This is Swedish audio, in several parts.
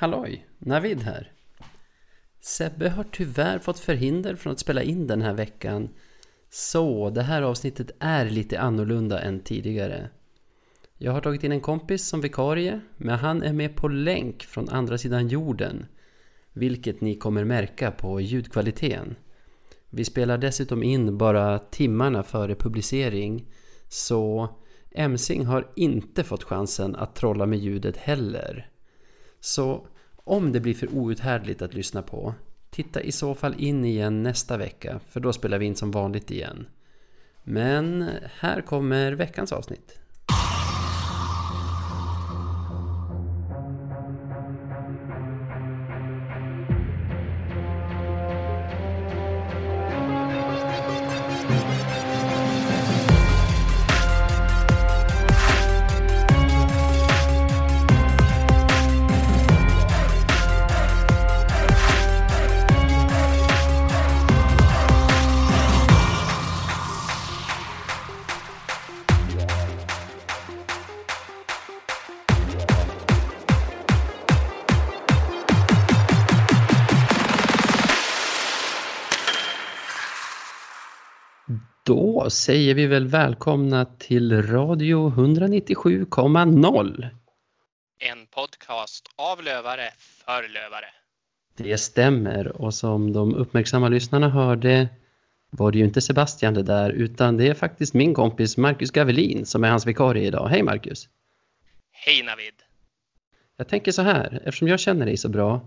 Halloj, Navid här. Sebbe har tyvärr fått förhinder från att spela in den här veckan. Så det här avsnittet är lite annorlunda än tidigare. Jag har tagit in en kompis som vikarie, men han är med på länk från andra sidan jorden. Vilket ni kommer märka på ljudkvaliteten. Vi spelar dessutom in bara timmarna före publicering, så Emsing har inte fått chansen att trolla med ljudet heller. Så om det blir för outhärdligt att lyssna på, titta i så fall in igen nästa vecka, för då spelar vi in som vanligt igen. Men här kommer veckans avsnitt. Då säger vi väl välkomna till Radio 197,0. En podcast av lövare för lövare. Det stämmer och som de uppmärksamma lyssnarna hörde var det ju inte Sebastian det där utan det är faktiskt min kompis Marcus Gavelin som är hans vikarie idag. Hej Marcus! Hej Navid! Jag tänker så här, eftersom jag känner dig så bra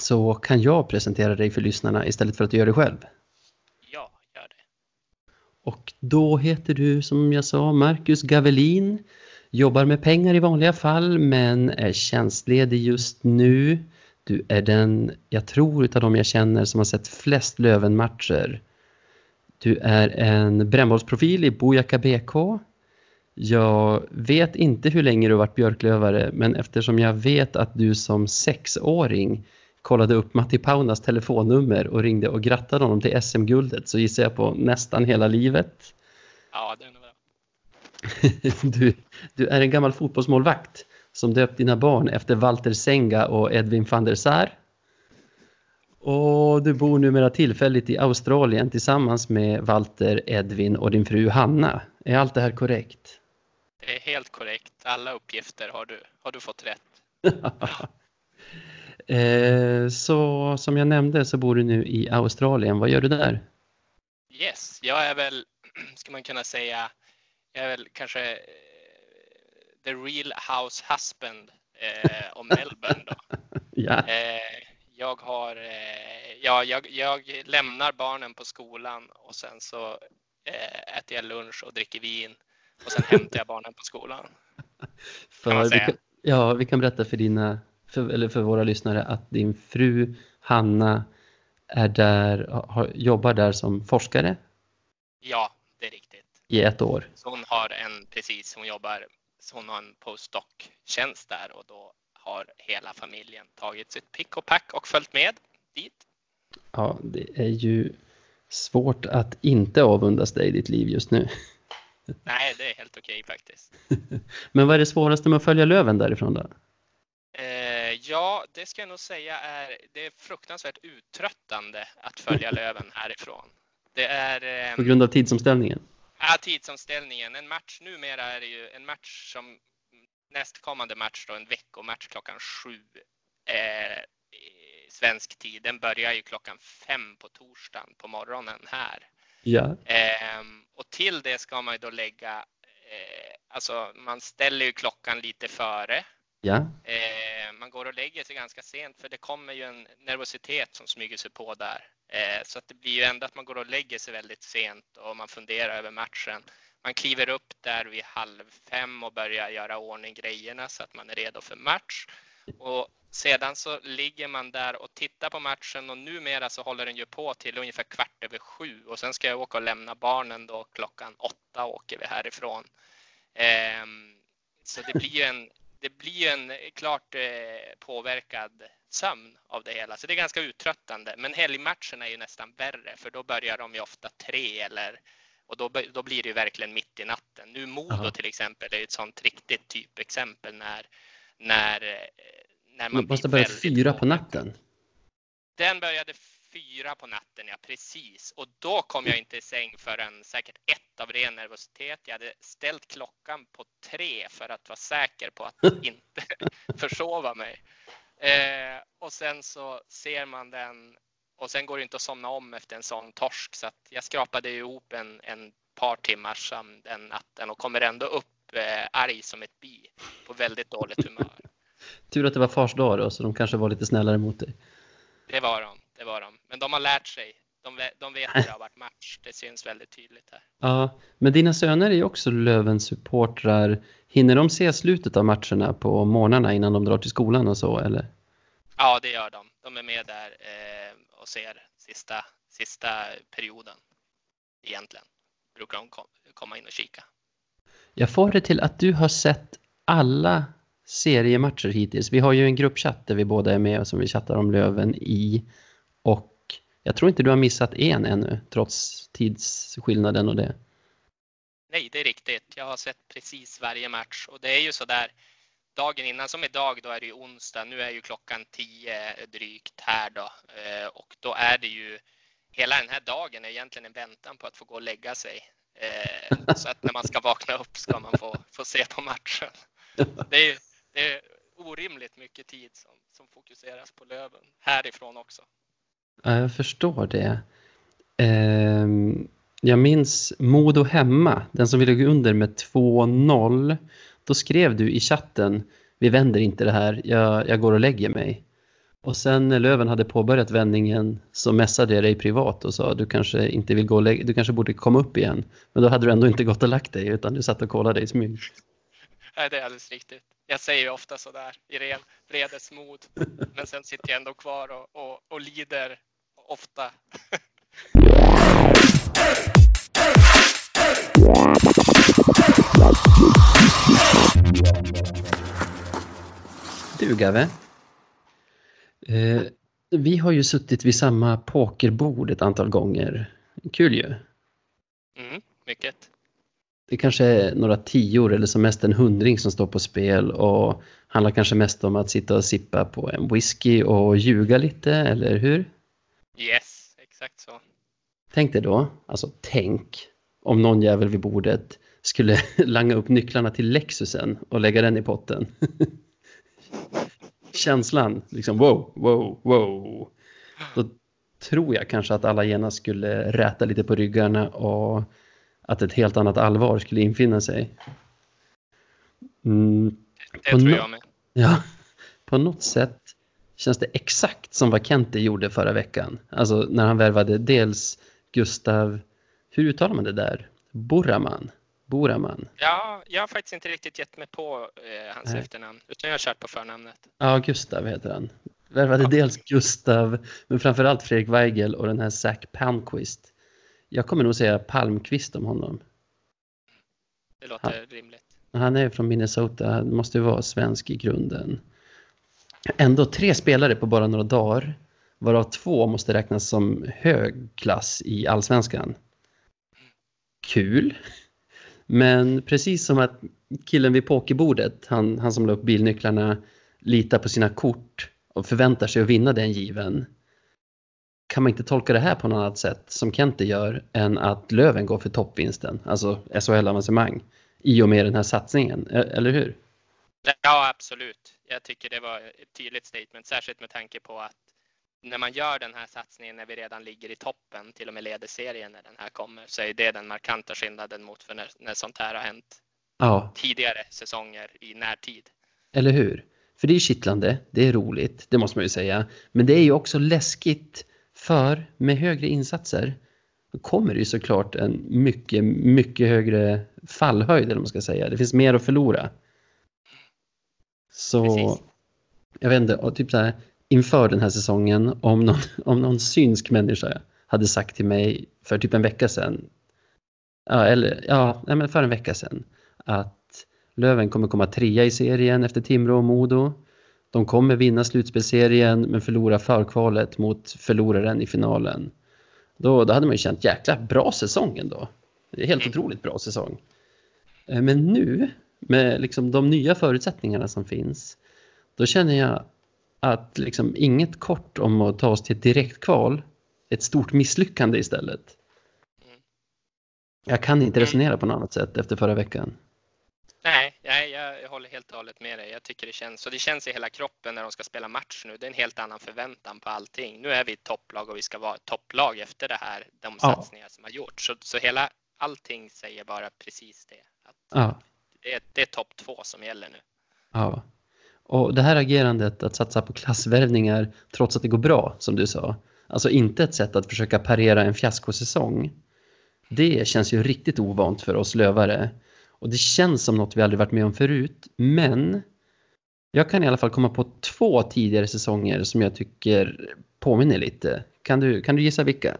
så kan jag presentera dig för lyssnarna istället för att du gör det själv. Och då heter du som jag sa Marcus Gavelin, jobbar med pengar i vanliga fall men är tjänstledig just nu. Du är den, jag tror utav de jag känner som har sett flest Löven-matcher. Du är en brännbollsprofil i Bojaka BK. Jag vet inte hur länge du har varit björklövare men eftersom jag vet att du som sexåring kollade upp Matti Paunas telefonnummer och ringde och grattade honom till SM-guldet så gissar jag på nästan hela livet. Ja, det är nog. Du, du är en gammal fotbollsmålvakt som döpt dina barn efter Walter Senga och Edwin van der Sar. Och du bor numera tillfälligt i Australien tillsammans med Walter, Edvin och din fru Hanna. Är allt det här korrekt? Det är helt korrekt. Alla uppgifter har du, har du fått rätt. Eh, Så som jag nämnde så bor du nu i Australien. Vad gör du där? Yes, jag är väl, ska man kunna säga, jag är väl kanske eh, the real house husband eh, om Melbourne då. Ja, Eh, jag har, eh, ja, jag, jag lämnar barnen på skolan och sen så eh, äter jag lunch och dricker vin och sen hämtar jag barnen på skolan. för vi kan, ja, vi kan berätta för dina, för, eller för våra lyssnare att din fru Hanna är där, har, jobbar där som forskare Ja, det är riktigt. i ett år. Så hon har en, precis, hon jobbar, så hon har en postdoc-tjänst där och då har hela familjen tagit sitt pick och pack och följt med dit. Ja, det är ju svårt att inte avundas dig i ditt liv just nu. Nej, det är helt okej faktiskt. Men vad är det svåraste med att följa Löven därifrån då? Eh, ja, det ska jag nog säga är, det är fruktansvärt uttröttande att följa Löven härifrån. Det är eh, På grund av tidsomställningen? ja, tidsomställningen. En match, numera är ju en match som nästkommande match då, en veckomatch klockan sju eh, svensk tid. Den börjar ju klockan fem på torsdagen på morgonen här. Ja. Ehm, och till det ska man ju då lägga, eh, alltså man ställer ju klockan lite före. Ja. Eh, man går och lägger sig ganska sent för det kommer ju en nervositet som smyger sig på där. Eh, så att det blir ju ändå att man går och lägger sig väldigt sent och man funderar över matchen. Man kliver upp där vid halv fem och börjar göra ordning grejerna så att man är redo för match. Och sedan så ligger man där och tittar på matchen och numera så håller den ju på till ungefär kvart över sju och sen ska jag åka och lämna barnen då klockan åtta åker vi härifrån. Ehm, så det blir ju en, det blir ju en klart eh, påverkad sömn av det hela. Så det är ganska uttröttande. Men helgmatcherna är ju nästan värre för då börjar de ju ofta tre eller och då, då blir det ju verkligen mitt i natten. Nu Modo till exempel är ett sånt riktigt typexempel när, när, eh, när man Man måste börja fyra på natten. Den började fyra på natten, ja precis. Och då kom jag inte i säng förrän säkert ett av ren nervositet. Jag hade ställt klockan på tre för att vara säker på att inte försova mig. Eh, och sen så ser man den och sen går det inte att somna om efter en sån torsk så att jag skrapade ihop en, en par timmars sömn den natten och kommer ändå upp eh, arg som ett bi på väldigt dåligt humör. Tur att det var fars dag då, så de kanske var lite snällare mot dig. Det var de, det var de. Men de har lärt sig. De, de vet att det har varit match. Det syns väldigt tydligt här. Ja, men dina söner är ju också Lövens supportrar. Hinner de se slutet av matcherna på morgnarna innan de drar till skolan och så, eller? Ja, det gör de. De är med där eh, och ser sista, sista perioden egentligen. Brukar de kom, komma in och kika. Jag får det till att du har sett alla seriematcher hittills. Vi har ju en gruppchatt där vi båda är med och som vi chattar om Löven i. Och jag tror inte du har missat en ännu, trots tidsskillnaden och det. Nej, det är riktigt. Jag har sett precis varje match och det är ju så där dagen innan som idag, då är det ju onsdag. Nu är ju klockan tio drygt här då eh, och då är det ju hela den här dagen är egentligen en väntan på att få gå och lägga sig. Eh, så att när man ska vakna upp ska man få, få se på matchen. Det är, det är orimligt mycket tid som, som fokuseras på Löven härifrån också. Ja, jag förstår det. Eh, jag minns Modo hemma, den som ville gå under med 2-0. Då skrev du i chatten, vi vänder inte det här, jag, jag går och lägger mig. Och sen när Löven hade påbörjat vändningen så messade jag dig privat och sa du kanske inte vill gå och lägga, du kanske borde komma upp igen. Men då hade du ändå inte gått och lagt dig utan du satt och kollade i smyg. Nej, det är alldeles riktigt. Jag säger ju ofta sådär i ren vredesmod, men sen sitter jag ändå kvar och, och, och lider ofta. Du Gave, eh, vi har ju suttit vid samma pokerbord ett antal gånger. Kul ju. Mm, mycket. Det kanske är några tior eller som mest en hundring som står på spel och handlar kanske mest om att sitta och sippa på en whisky och ljuga lite, eller hur? Yes, exakt så. Tänk dig då, alltså tänk om någon jävel vid bordet skulle langa upp nycklarna till Lexusen och lägga den i potten. Känslan, liksom wow, wow, wow. Då tror jag kanske att alla genast skulle räta lite på ryggarna och att ett helt annat allvar skulle infinna sig. Mm, Det På tror nå- jag med. Ja, på något sätt känns det exakt som vad Kente gjorde förra veckan. Alltså när han värvade dels Gustav, hur uttalar man det där? Boraman? Boraman? Ja, jag har faktiskt inte riktigt gett mig på eh, hans Nej. efternamn, utan jag har kört på förnamnet. Ja, Gustav heter han. Värvade dels Gustav, men framförallt Fredrik Weigel och den här Zach Palmqvist. Jag kommer nog säga Palmqvist om honom. Det låter rimligt. Han är från Minnesota, han måste ju vara svensk i grunden. Ändå tre spelare på bara några dagar, varav två måste räknas som hög klass i allsvenskan. Kul! Men precis som att killen vid pokerbordet, han, han som la upp bilnycklarna, litar på sina kort och förväntar sig att vinna den given. Kan man inte tolka det här på något annat sätt, som Kente gör, än att Löven går för toppvinsten, alltså SHL-avancemang i och med den här satsningen, e- eller hur? Ja, absolut. Jag tycker det var ett tydligt statement, särskilt med tanke på att när man gör den här satsningen när vi redan ligger i toppen, till och med leder serien när den här kommer, så är det den markanta skillnaden mot för när, när sånt här har hänt Ja, tidigare säsonger i närtid. eller hur? För det är kittlande, det är roligt, det måste man ju säga. Men det är ju också läskigt, för med högre insatser då kommer det ju såklart en mycket, mycket högre fallhöjd, eller man ska säga. Det finns mer att förlora. Så, Precis. jag vet inte, typ så här, inför den här säsongen, om någon, om någon synsk människa hade sagt till mig för typ en vecka sedan, ja, eller ja, nej, men för en vecka sedan, att Löven kommer komma trea i serien efter Timrå och Modo. De kommer vinna slutspelserien men förlora förkvalet mot förloraren i finalen. Då, då hade man ju känt jäkla bra säsong ändå. Det är helt otroligt bra säsong. Eh, Men nu, med liksom de nya förutsättningarna som finns, då känner jag att liksom inget kort om att ta oss till ett direktkval, ett stort misslyckande istället. Mm. Jag kan inte resonera på något annat sätt efter förra veckan. Nej jag, håller helt och hållet med dig. Jag tycker det känns, och det känns i hela kroppen när de ska spela match nu. Det är en helt annan förväntan på allting. Nu är vi ett topplag och vi ska vara ett topplag efter det här, de Ja. satsningar som har gjorts. Så, så hela allting säger bara precis det. Att Ja, det, är, det är topp två som gäller nu. ja. Och det här agerandet att satsa på klassvärvningar trots att det går bra, som du sa, alltså inte ett sätt att försöka parera en fiaskosäsong. Det känns ju riktigt ovant för oss lövare. Och det känns som något vi aldrig varit med om förut, men jag kan i alla fall komma på två tidigare säsonger som jag tycker påminner lite. Kan du, kan du gissa vilka?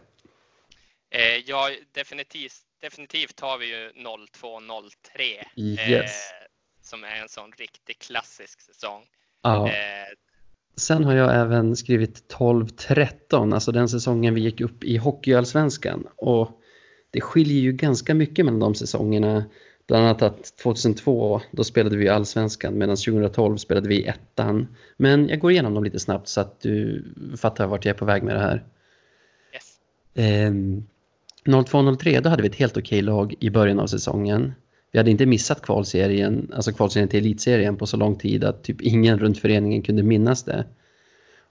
Eh, ja, definitivt, definitivt har vi ju 02-03 Yes. eh, som är en sån riktigt klassisk säsong. Ja. Eh, Sen har jag även skrivit 12-13, alltså den säsongen vi gick upp i Hockeyallsvenskan. Och det skiljer ju ganska mycket mellan de säsongerna. Bland annat att 2002, då spelade vi Allsvenskan medan 2012 spelade vi ettan. Men jag går igenom dem lite snabbt så att du fattar vart jag är på väg med det här. yes. Ehm, 02-03 då hade vi ett helt okej lag i början av säsongen. Vi hade inte missat kvalserien, alltså kvalserien till elitserien på så lång tid att typ ingen runt föreningen kunde minnas det.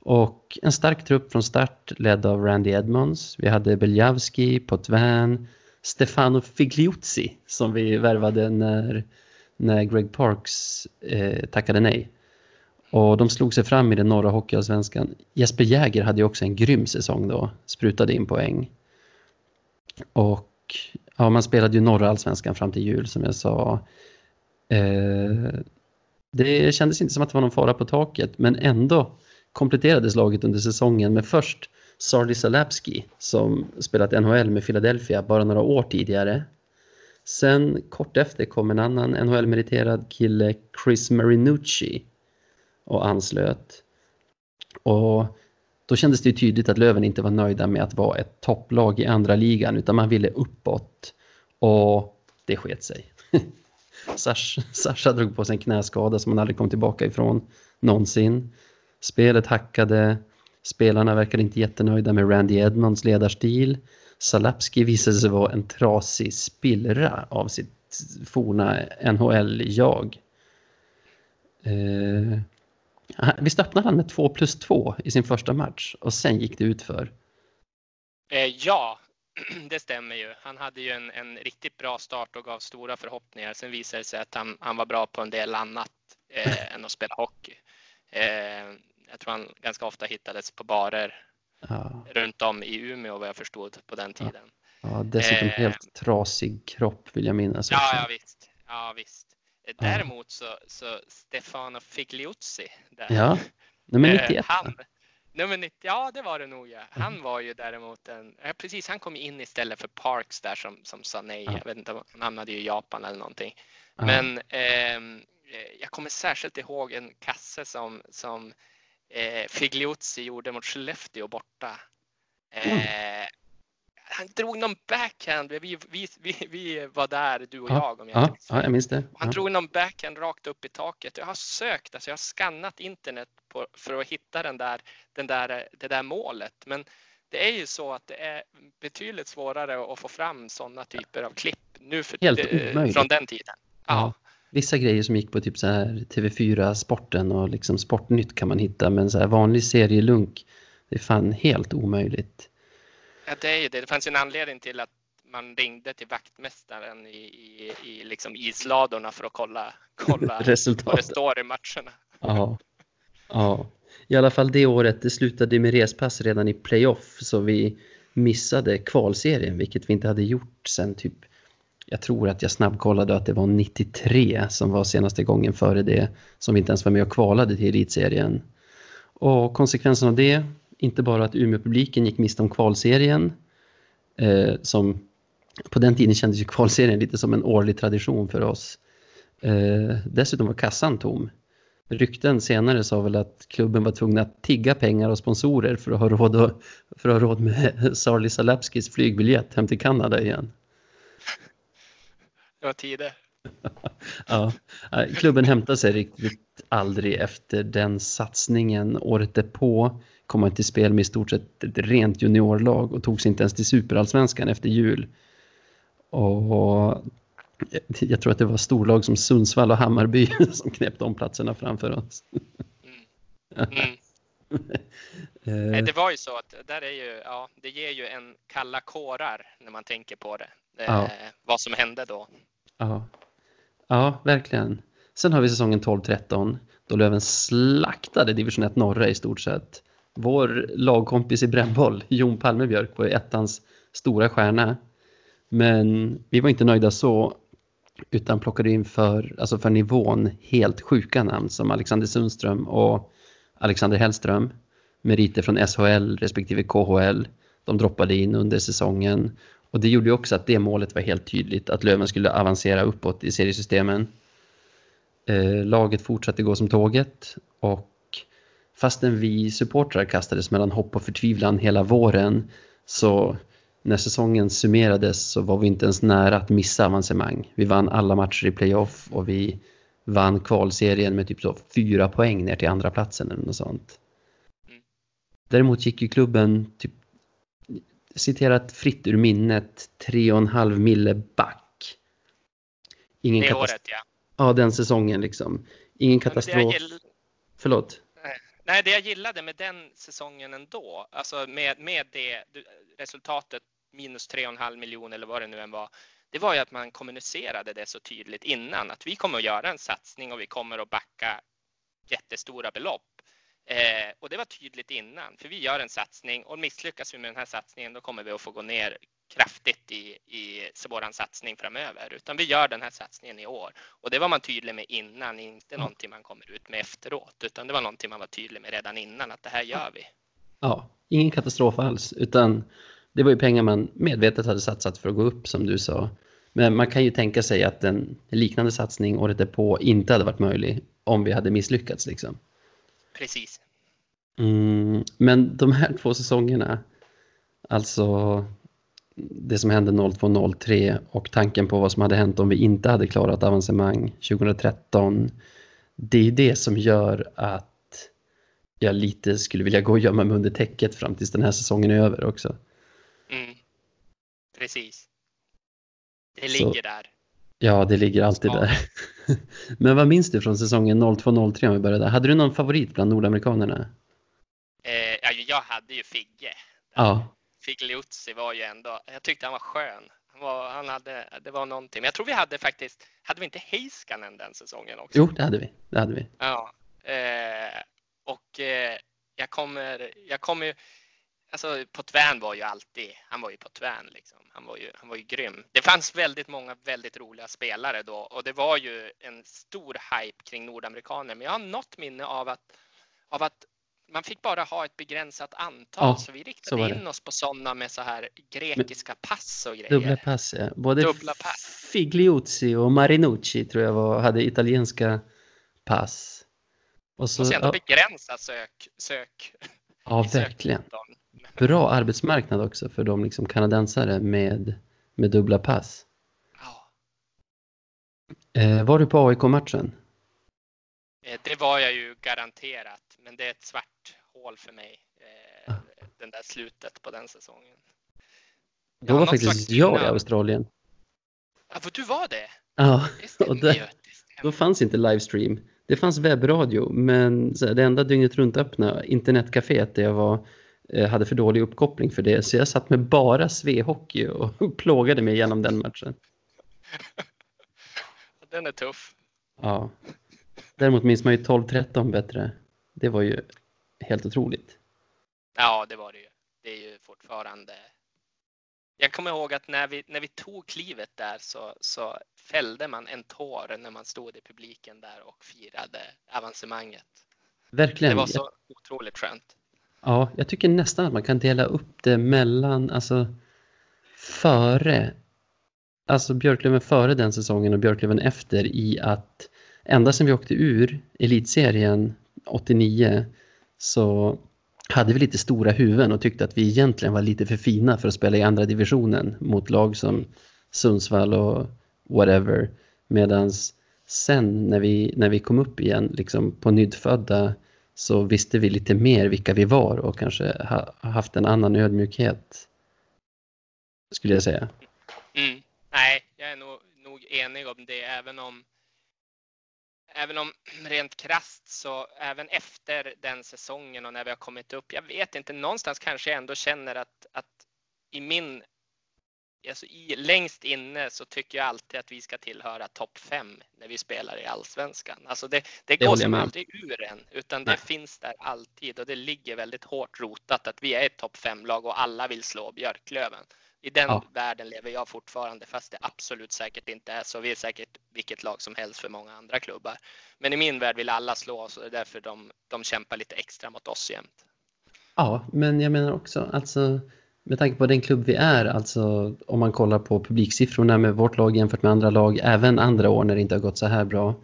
Och en stark trupp från start ledd av Randy Edmonds. Vi hade Beljavski, Potvin, Stefano Figliuzzi som vi värvade när, när Greg Parks eh, tackade nej. Och de slog sig fram i den norra hockeyallsvenskan. Jesper Jäger hade ju också en grym säsong då, sprutade in poäng. Och ja, man spelade ju norra allsvenskan fram till jul som jag sa. Eh, det kändes inte som att det var någon fara på taket, men ändå kompletterades laget under säsongen med först Sardi Salapski som spelat NHL med Philadelphia bara några år tidigare. Sen kort efter kom en annan NHL-meriterad kille, Chris Marinucci, och anslöt. Och då kändes det ju tydligt att Löven inte var nöjda med att vara ett topplag i andra ligan utan man ville uppåt. Och det sket sig. Sasha, Sasha drog på sig en knäskada som han aldrig kom tillbaka ifrån någonsin. Spelet hackade. Spelarna verkade inte jättenöjda med Randy Edmonds ledarstil. Salapski visade sig vara en trasig spillra av sitt forna NHL-jag. Eh, ah, visst öppnade han med 2 plus 2 i sin första match och sen gick det ut för. Eh, ja, det stämmer ju. Han hade ju en, en riktigt bra start och gav stora förhoppningar. Sen visade det sig att han, han var bra på en del annat eh, än att spela hockey. Eh, jag tror han ganska ofta hittades på barer Ja, runt om i Umeå vad jag förstod på den Ja. tiden. ja, dessutom Eh. helt trasig kropp vill jag minnas. Ja, ja visst. Ja, visst. Eh, Däremot så, så Stefano Figliuzzi. Där, Ja, nummer eh, 91. han, nummer 90, ja det var det nog ja. Han var ju däremot en, ja, precis han kom in istället för Parks där som, som sa nej. Ja. Jag vet inte, han hamnade ju i Japan eller någonting. Ja. Men ehm, eh, jag kommer särskilt ihåg en kasse som, som eh, Figliuzzi gjorde mot Skellefteå borta. Eh, Han drog någon backhand. Vi, vi, vi, vi var där, du och Ja, jag, om jag ja, minns ja, jag minns det. han Ja. drog någon backhand rakt upp i taket. Jag har sökt, alltså jag har skannat internet på, för att hitta den där, den där, det där målet. Men det är ju så att det är betydligt svårare att få fram sådana typer av klipp nu för, Helt eh, omöjligt. från den tiden. Ja. Vissa grejer som gick på typ så här TV4 Sporten och liksom Sportnytt kan man hitta, men så här vanlig serielunk, det är fan helt omöjligt. ja, det är ju det. Det fanns en anledning till att man ringde till vaktmästaren i, i, i liksom isladorna för att kolla, kolla vad det står i matcherna. Ja. ja. I alla fall det året, det slutade med respass redan i playoff så vi missade kvalserien, vilket vi inte hade gjort sen typ jag tror att jag snabbkollade att det var 93 som var senaste gången före det som vi inte ens var med och kvalade till elitserien. Och konsekvensen av det, inte bara att Umeå-publiken gick miste om kvalserien, eh, som på den tiden kändes ju kvalserien lite som en årlig tradition för oss. Eh, dessutom var kassan tom. Rykten senare sa väl att klubben var tvungna att tigga pengar och sponsorer för att ha råd, och, för att ha råd med Sarli Salapskis flygbiljett hem till Kanada igen. Det var tider. ja, klubben hämtade sig riktigt aldrig efter den satsningen. Året därpå kom man till spel med i stort sett ett rent juniorlag och tog sig inte ens till superallsvenskan efter jul. Och jag tror att det var storlag som Sundsvall och Hammarby som knäppte om platserna framför oss. Mm. Mm. Eh. det var ju så att där är ju, ja, det ger ju en kalla kårar när man tänker på det. Ja. Eh, vad som hände då. Ja. ja, verkligen. Sen har vi säsongen 12-13 då Löven slaktade division 1 norra i stort sett. Vår lagkompis i brännboll, Jon Palmebjörk, var ettans stora stjärna. Men vi var inte nöjda så utan plockade in för, alltså för nivån helt sjuka namn som Alexander Sundström och Alexander Hellström. Meriter från SHL respektive KHL. De droppade in under säsongen och det gjorde också att det målet var helt tydligt att Löven skulle avancera uppåt i seriesystemen. Eh, laget fortsatte gå som tåget och fastän vi supportrar kastades mellan hopp och förtvivlan hela våren så när säsongen summerades så var vi inte ens nära att missa avancemang. Vi vann alla matcher i playoff och vi vann kvalserien med typ så fyra poäng ner till andra platsen eller något sånt. Mm. Däremot gick ju klubben, typ, citerat fritt ur minnet, tre och en halv mille back. Ingen det året ja. Ja, den säsongen liksom. Ingen katastrof. Gill... Förlåt? Nej, det jag gillade med den säsongen ändå, alltså med, med det resultatet minus 3,5 miljoner eller vad det nu än var, det var ju att man kommunicerade det så tydligt innan att vi kommer att göra en satsning och vi kommer att backa jättestora belopp. Eh, och det var tydligt innan, för vi gör en satsning och misslyckas vi med den här satsningen då kommer vi att få gå ner kraftigt i, i vår satsning framöver. Utan vi gör den här satsningen i år. Och det var man tydlig med innan, inte någonting man kommer ut med efteråt. Utan det var någonting man var tydlig med redan innan, att det här gör vi. Ja, ingen katastrof alls, utan det var ju pengar man medvetet hade satsat för att gå upp som du sa. Men man kan ju tänka sig att en liknande satsning året därpå inte hade varit möjlig om vi hade misslyckats. Liksom. Precis. Mm, men de här två säsongerna, alltså det som hände 02-03 och tanken på vad som hade hänt om vi inte hade klarat avancemang 2013. Det är det som gör att jag lite skulle vilja gå och gömma mig under täcket fram tills den här säsongen är över också. Mm. Precis. Det ligger Så, där. Ja, det ligger alltid ja. där. Men vad minns du från säsongen 02-03 om vi börjar där? Hade du någon favorit bland nordamerikanerna? Eh, jag hade ju Figge. Ja. Figliuzzi var ju ändå, jag tyckte han var skön. Han, var, han hade, det var någonting. Men jag tror vi hade faktiskt, hade vi inte Heiskanen den säsongen också? Jo, det hade vi. Det hade vi. Ja. Eh, och eh, jag kommer, jag kommer ju, alltså Potvin var ju alltid, han var ju Potvin liksom. Han var ju, han var ju grym. Det fanns väldigt många väldigt roliga spelare då och det var ju en stor hype kring nordamerikaner. Men jag har något minne av att, av att man fick bara ha ett begränsat antal ja, så vi riktade så in oss på sådana med så här grekiska pass och grejer. Dubbla pass, ja. Både Dubbla pass. Figliuzzi och Marinucci tror jag var, hade italienska pass. Och så, och ändå ja. begränsa sök. sök ja, verkligen. Bra arbetsmarknad också för de liksom kanadensare med, med dubbla pass. Ja. Eh, var du på AIK-matchen? Eh, det var jag ju garanterat, men det är ett svart hål för mig. Eh, den där slutet på den säsongen. Då var faktiskt jag i Australien. Ja, för du var det? Ja, det och det, då fanns inte livestream. Det fanns webbradio, men det enda dygnet runt öppna internetcaféet där jag var hade för dålig uppkoppling för det, så jag satt med bara svehockey och plågade mig igenom den matchen. Den är tuff. Ja. Däremot minns man ju 12-13 bättre. Det var ju helt otroligt. Ja, det var det ju. Det är ju fortfarande. Jag kommer ihåg att när vi, när vi tog klivet där så, så fällde man en tår när man stod i publiken där och firade avancemanget. Verkligen. Det var så otroligt skönt. Ja, jag tycker nästan att man kan dela upp det mellan, alltså före, alltså Björklöven före den säsongen och Björklöven efter i att ända sedan vi åkte ur elitserien 89 så hade vi lite stora huvuden och tyckte att vi egentligen var lite för fina för att spela i andra divisionen mot lag som Sundsvall och whatever. Medans sen när vi, när vi kom upp igen liksom på nyddfödda så visste vi lite mer vilka vi var och kanske ha, haft en annan ödmjukhet. Skulle jag säga. Mm. Nej, jag är nog, nog enig om det, även om Även om rent krast så även efter den säsongen och när vi har kommit upp, jag vet inte, någonstans kanske jag ändå känner att, att i min alltså i, längst inne så tycker jag alltid att vi ska tillhöra topp fem när vi spelar i allsvenskan. Alltså det, det, det går som aldrig ur en, utan Nej. det finns där alltid och det ligger väldigt hårt rotat att vi är ett topp fem lag och alla vill slå Björklöven. I den ja. världen lever jag fortfarande, fast det absolut säkert inte är så. Vi är säkert vilket lag som helst för många andra klubbar. Men i min värld vill alla slå oss och det är därför de, de kämpar lite extra mot oss jämt. Ja, men jag menar också, alltså med tanke på den klubb vi är, alltså om man kollar på publiksiffrorna med vårt lag jämfört med andra lag, även andra år när det inte har gått så här bra.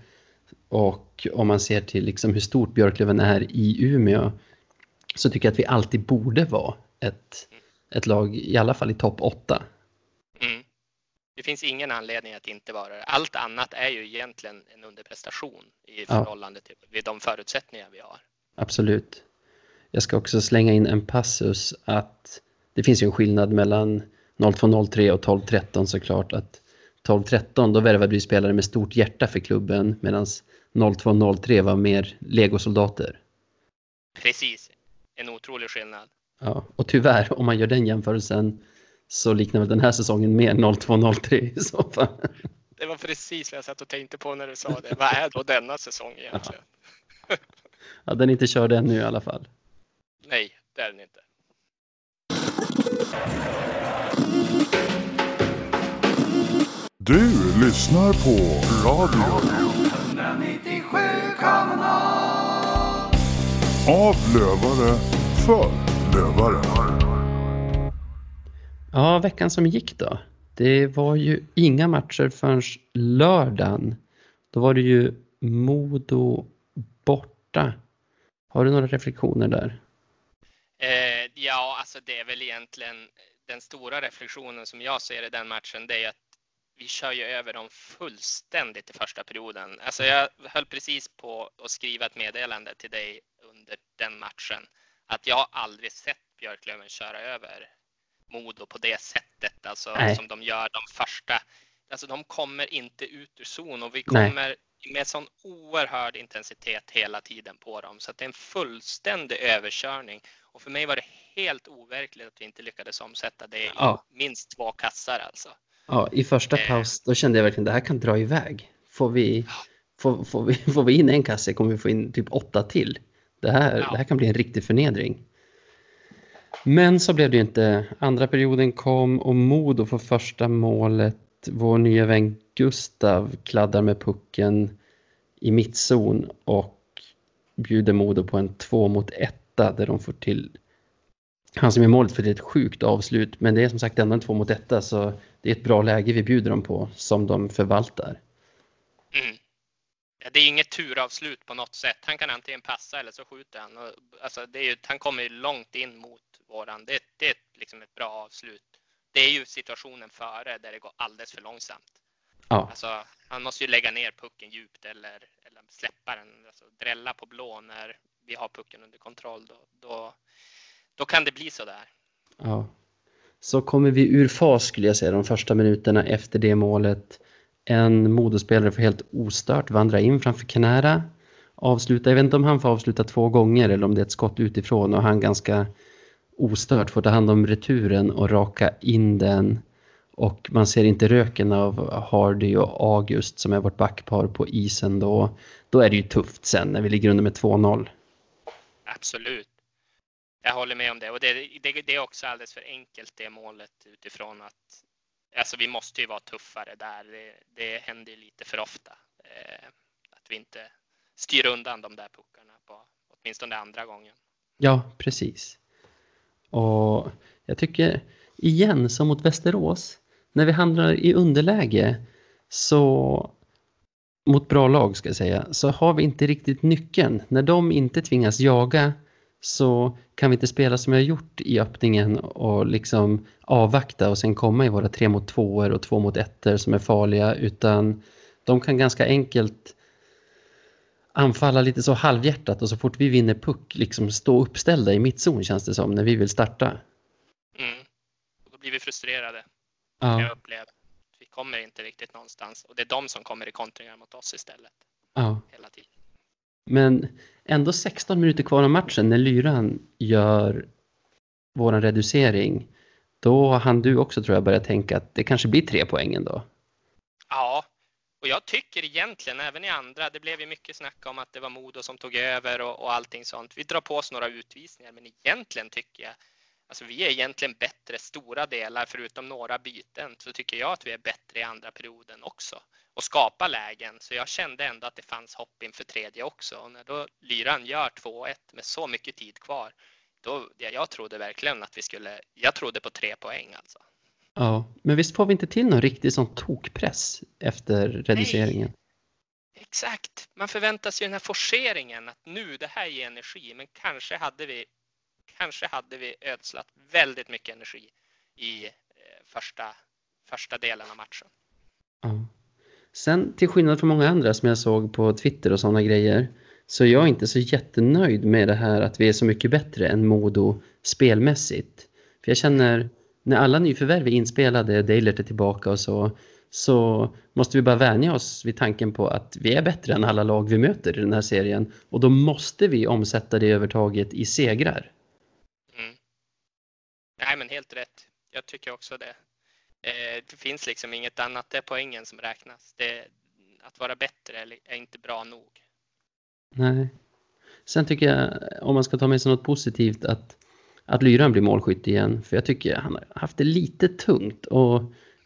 Och om man ser till liksom hur stort Björklöven är i Umeå så tycker jag att vi alltid borde vara ett, ett lag, i alla fall i topp 8. Mm. Det finns ingen anledning att inte vara det. Allt annat är ju egentligen en underprestation i förhållande till de förutsättningar vi har. Absolut. Jag ska också slänga in en passus att det finns ju en skillnad mellan 0203 och 1213 såklart. Att 1213 då värvade vi spelare med stort hjärta för klubben medan 0203 var mer legosoldater. Precis, en otrolig skillnad. Ja, och tyvärr om man gör den jämförelsen så liknar väl den här säsongen mer 0203 i så fall. Det var precis vad jag satt och tänkte på när du sa det. Vad är då denna säsong egentligen? Ja, ja den är inte körd ännu i alla fall. Nej, det är den inte. Du lyssnar på radio. 197 Av lövare för lövare. Ja, veckan som gick då. Det var ju inga matcher förrän lördagen. Då var det ju Modo borta. Har du några reflektioner där? Eh, ja, alltså det är väl egentligen den stora reflektionen som jag ser i den matchen. Det är att vi kör ju över dem fullständigt i första perioden. Alltså jag höll precis på att skriva ett meddelande till dig under den matchen att jag aldrig sett Björklöven köra över Modo på det sättet, alltså Nej. som de gör de första. Alltså de kommer inte ut ur zon och vi kommer Nej med sån oerhörd intensitet hela tiden på dem så att det är en fullständig överkörning. Och för mig var det helt overkligt att vi inte lyckades omsätta det i ja. minst två kassar alltså. Ja, i första eh. paus då kände jag verkligen att det här kan dra iväg. Får vi, får, får, vi, får vi in en kasse kommer vi få in typ åtta till. Det här, ja. det här kan bli en riktig förnedring. Men så blev det inte. Andra perioden kom och Modo får första målet. Vår nya vän Gustav kladdar med pucken i mittzon och bjuder Modo på en två mot etta där de får till han som är målet för ett sjukt avslut men det är som sagt ändå en två mot etta så det är ett bra läge vi bjuder dem på som de förvaltar. Mm. Ja, det är inget turavslut på något sätt. Han kan antingen passa eller så skjuter han. Alltså, det är ju, han kommer ju långt in mot våran. Det, det är liksom ett bra avslut. Det är ju situationen före där det går alldeles för långsamt. Ja. Alltså, han måste ju lägga ner pucken djupt eller, eller släppa den, alltså drälla på blå när vi har pucken under kontroll. Då, då, då kan det bli så där. Ja. Så kommer vi ur fas skulle jag säga de första minuterna efter det målet. En modospelare får helt ostört vandra in framför Kanära. Avsluta, jag vet inte om han får avsluta två gånger eller om det är ett skott utifrån och han ganska ostört får ta hand om returen och raka in den och man ser inte röken av Hardy och August som är vårt backpar på isen då. Då är det ju tufft sen när vi ligger under med 2-0. Absolut. Jag håller med om det och det, det, det, är också alldeles för enkelt det målet utifrån att alltså vi måste ju vara tuffare där. Det, det händer lite för ofta eh, att vi inte styr undan de där puckarna på åtminstone andra gången. Ja, precis. Och jag tycker igen som mot Västerås när vi handlar i underläge så mot bra lag ska jag säga, så har vi inte riktigt nyckeln. När de inte tvingas jaga så kan vi inte spela som jag gjort i öppningen och liksom avvakta och sen komma i våra tre mot tvåor och två mot ettor som är farliga utan de kan ganska enkelt anfalla lite så halvhjärtat och så fort vi vinner puck liksom stå uppställda i mittzon känns det som när vi vill starta. Mm. Och då blir vi frustrerade. Jag Ja, upplever. Kommer inte riktigt någonstans och det är de som kommer i kontringar mot oss istället ja. hela tiden. Men ändå 16 minuter kvar av matchen när Lyran gör våran reducering. Då hann du också tror jag börja tänka att det kanske blir tre poäng ändå. Ja, och jag tycker egentligen även i andra, det blev ju mycket snack om att det var Modo som tog över och, och allting sånt. Vi drar på oss några utvisningar, men egentligen tycker jag, alltså vi är egentligen bättre stora delar, förutom några byten, så tycker jag att vi är bättre i andra perioden också och skapar lägen. Så jag kände ändå att det fanns hopp inför tredje också. Och när då Lyran gör 2-1 med så mycket tid kvar, då, ja, jag trodde verkligen att vi skulle, jag trodde på tre poäng alltså. Ja, men visst får vi inte till någon riktig sån tokpress efter reduceringen? Exakt. Man förväntar sig den här forceringen att nu det här ger energi, men kanske hade vi kanske hade vi ödslat väldigt mycket energi i eh, första, första delen av matchen. Ja. Sen till skillnad från många andra som jag såg på Twitter och sådana grejer så är jag inte så jättenöjd med det här att vi är så mycket bättre än Modo spelmässigt. För jag känner när alla nyförvärv är inspelade, Deilert är tillbaka och så, så måste vi bara vänja oss vid tanken på att vi är bättre än alla lag vi möter i den här serien och då måste vi omsätta det övertaget i segrar. Men helt rätt. Jag tycker också det. Eh, det finns liksom inget annat. Det är poängen som räknas. Det, att vara bättre är inte bra nog. Nej. Sen tycker jag, om man ska ta med sig något positivt, att, att Lyran blir målskytt igen. För jag tycker han har haft det lite tungt och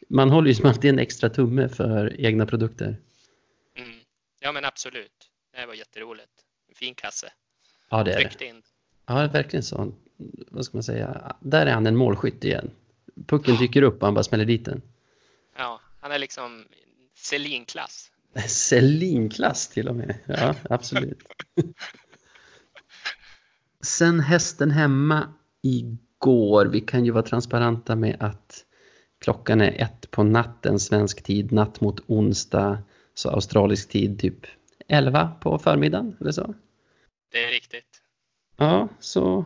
man håller ju som alltid en extra tumme för egna produkter. Mm. Ja, men absolut. Det var jätteroligt. En fin kasse. Ja, det är det. Tryckte in. Ja, det verkligen så. Vad ska man säga? Där är han en målskytt igen. Pucken dyker upp och han bara smäller dit den. Ja, han är liksom Selin-klass. Celine-klass till och med. Ja, absolut. Sen hästen hemma igår. Vi kan ju vara transparenta med att klockan är ett på natten svensk tid, natt mot onsdag, så australisk tid typ 11 på förmiddagen eller så. Det är riktigt. Ja, så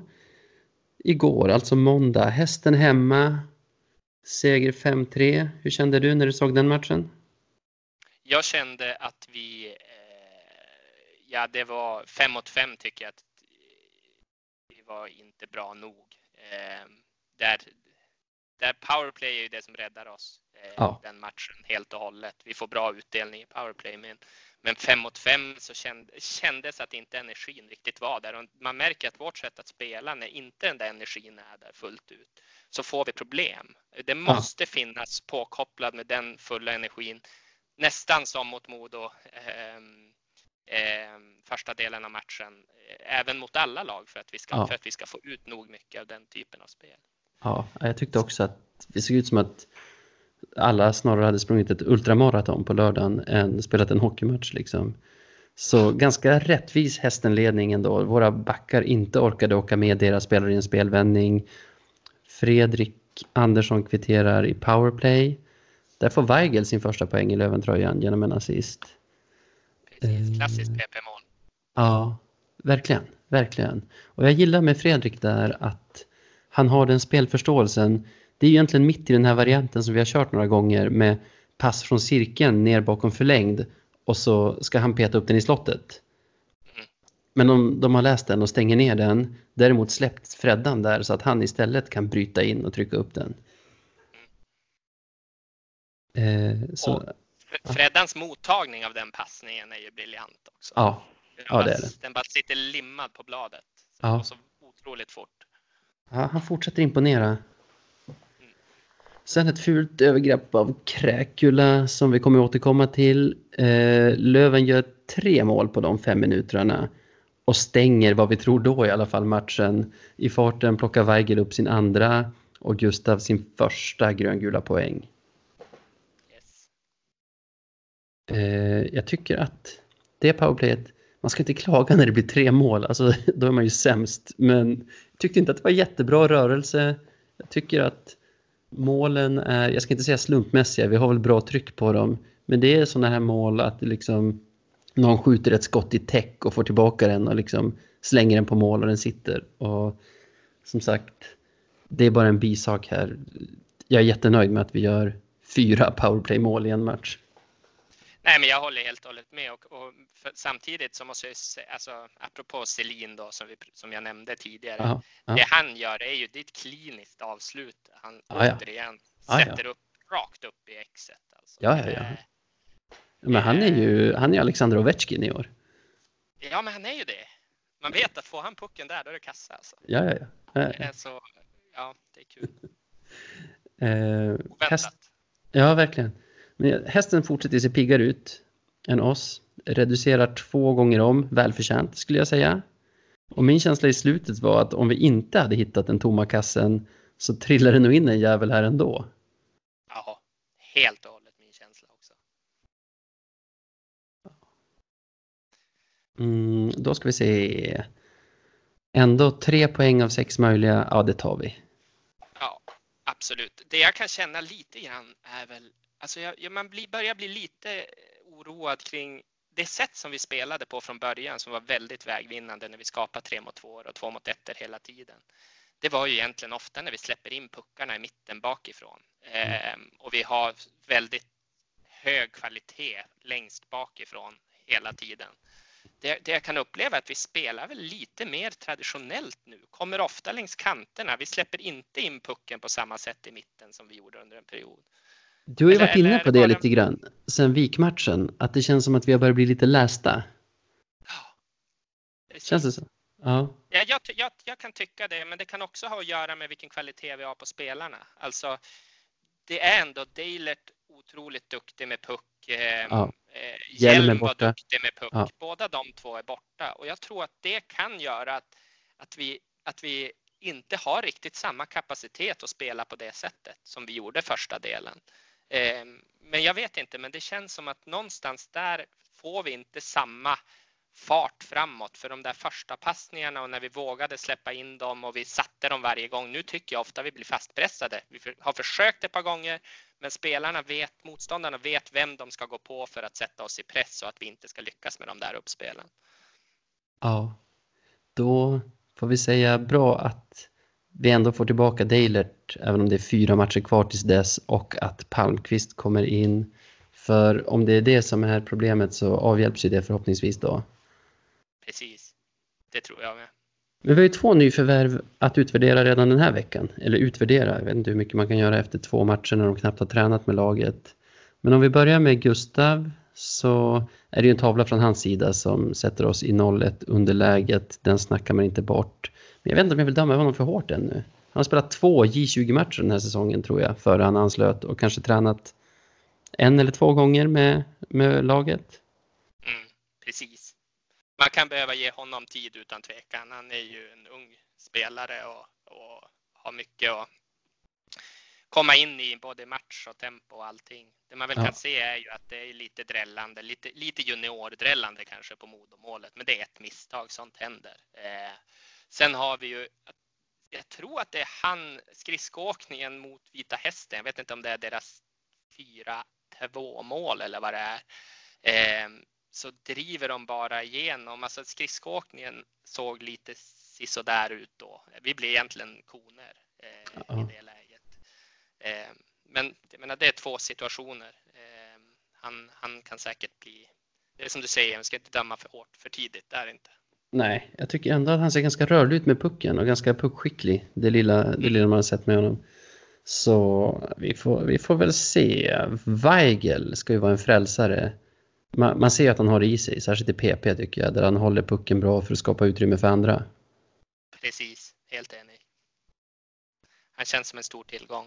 igår, alltså måndag, hästen hemma, seger 5-3. Hur kände du när du såg den matchen? Jag kände att vi, eh, ja det var fem mot fem tycker jag att vi var inte bra nog. Eh, där, där powerplay är ju det som räddar oss eh, Ja. den matchen helt och hållet. Vi får bra utdelning i powerplay men, men fem mot fem så känd, kändes att inte energin riktigt var där och man märker att vårt sätt att spela när inte den där energin är där fullt ut så får vi problem. Det måste finnas påkopplad med den fulla energin nästan som mot Modo ehm, ehm, första delen av matchen. eh, Även mot alla lag för att, vi ska, Ja. för att vi ska få ut nog mycket av den typen av spel. Ja, jag tyckte också att det såg ut som att alla snarare hade sprungit ett ultramaraton på lördagen än spelat en hockeymatch liksom. Så ganska rättvis hästenledning ändå. Våra backar inte orkade åka med deras spelare i en spelvändning. Fredrik Andersson kvitterar i powerplay. Där får Weigel sin första poäng i Löventröjan genom en assist. Precis, klassiskt Eh. PP-mål. Ja, verkligen, verkligen. Och jag gillar med Fredrik där att han har den spelförståelsen. Det är ju egentligen mitt i den här varianten som vi har kört några gånger med pass från cirkeln ner bakom förlängd och så ska han peta upp den i slottet. Men om de har läst den och stänger ner den, däremot släppt Freddan där så att han istället kan bryta in och trycka upp den. Eh, så, Och- Fre- Freddans mottagning av den passningen är ju briljant också. ja, Den ja, bara- det är det. Den bara sitter limmad på bladet. Ja. Och så otroligt fort. Ja, han fortsätter imponera. Sen ett fult övergrepp av Kräkula som vi kommer återkomma till. Eh, Löven gör tre mål på de fem minuterna och stänger vad vi tror då i alla fall matchen. I farten plockar Weigel upp sin andra och Gustav sin första gröngula poäng. Yes. Eh, jag tycker att det powerplayet, man ska inte klaga när det blir tre mål, alltså då är man ju sämst. Men jag tyckte inte att det var jättebra rörelse. Jag tycker att målen är, jag ska inte säga slumpmässiga, vi har väl bra tryck på dem. Men det är sådana här mål att liksom någon skjuter ett skott i täck och får tillbaka den och liksom slänger den på mål och den sitter. Och som sagt, det är bara en bisak här. Jag är jättenöjd med att vi gör fyra powerplay-mål i en match. Nej, men jag håller helt och hållet med och, och samtidigt så måste jag säga, alltså apropå Selin då som, vi, som jag nämnde tidigare. Aha, ja. Det han gör är ju det är ett kliniskt avslut. Han Ja, ja. återigen Ja, ja. sätter upp rakt upp i exet. Alltså. Ja, ja, ja. Eh, Men han är ju han är Alexander Ovechkin i år. Ja, men han är ju det. Man vet att får han pucken där, då är det kassa. Alltså. Ja, ja, ja. Det Eh, är så, ja, det är kul. Eh, Oväntat. häst, ja, verkligen. Men hästen fortsätter se piggare ut än oss. Reducerar två gånger om, välförtjänt skulle jag säga. Och min känsla i slutet var att om vi inte hade hittat den tomma kassen så trillar det nog in en jävel här ändå. Ja, helt och hållet min känsla också. Mm, då ska vi se. Ändå tre poäng av sex möjliga. Ja, det tar vi. Ja, absolut. Det jag kan känna lite grann är väl, alltså jag, jag, man blir, börjar bli lite oroad kring det sätt som vi spelade på från början som var väldigt vägvinnande när vi skapade tre mot två och två mot ettor hela tiden. Det var ju egentligen ofta när vi släpper in puckarna i mitten bakifrån ehm, och vi har väldigt hög kvalitet längst bakifrån hela tiden. Det, det jag kan uppleva är att vi spelar väl lite mer traditionellt nu, kommer ofta längs kanterna. Vi släpper inte in pucken på samma sätt i mitten som vi gjorde under en period. Du har ju Eller- varit inne på det det lite grann sen vikmatchen. Att det känns som att vi har börjat bli lite lästa. Ja. Känns det så? Ja. Ja, jag, jag, jag kan tycka det, men det kan också ha att göra med vilken kvalitet vi har på spelarna. Alltså, det är ändå Deilert otroligt duktig med puck. Eh, Ja. eh, Hjelm var duktig med puck. Ja. Båda de två är borta och jag tror att det kan göra att, att, vi, att vi inte har riktigt samma kapacitet att spela på det sättet som vi gjorde första delen. Ehm, men jag vet inte, men det känns som att någonstans där får vi inte samma fart framåt för de där första passningarna och när vi vågade släppa in dem och vi satte dem varje gång. Nu tycker jag ofta vi blir fastpressade. Vi har försökt ett par gånger, men spelarna vet, motståndarna vet vem de ska gå på för att sätta oss i press så att vi inte ska lyckas med de där uppspelen. Ja. Då får vi säga bra att vi ändå får tillbaka Deilert även om det är fyra matcher kvar tills dess och att Palmqvist kommer in. För om det är det som är problemet så avhjälps ju det förhoppningsvis då. Precis. Det tror jag med. Men vi har ju två nyförvärv att utvärdera redan den här veckan. Eller utvärdera, jag vet inte hur mycket man kan göra efter två matcher när de knappt har tränat med laget. Men om vi börjar med Gustav så är det ju en tavla från hans sida som sätter oss i 0-1 underläget. Den snackar man inte bort. Men jag vet inte om jag vill döma honom för hårt ännu. Han har spelat två J20-matcher den här säsongen tror jag, före han anslöt och kanske tränat en eller två gånger med, med laget. Mm, precis. Man kan behöva ge honom tid utan tvekan. Han är ju en ung spelare och, och har mycket att komma in i både match och tempo och allting. Det man väl Ja. kan se är ju att det är lite drällande, lite, lite juniordrällande kanske på Modomålet, men det är ett misstag, sånt händer. Eh, sen har vi ju, jag tror att det är han, skridskoåkningen mot Vita Hästen, jag vet inte om det är deras 4-2 mål eller vad det är. Eh, så driver de bara igenom. Alltså skridskoåkningen såg lite sisådär ut då. Vi blir egentligen koner eh, Ja. i det läget. Eh, men jag menar, det är två situationer. Eh, han, han kan säkert bli, det är som du säger, man ska inte döma för hårt för tidigt, det är inte. Nej, jag tycker ändå att han ser ganska rörlig ut med pucken och ganska puckskicklig. Det lilla, det lilla man har sett med honom. Så vi får, vi får väl se. Weigel ska ju vara en frälsare. Man, man ser att han har det i sig, särskilt i PP tycker jag, där han håller pucken bra för att skapa utrymme för andra. Precis, helt enig. Han känns som en stor tillgång.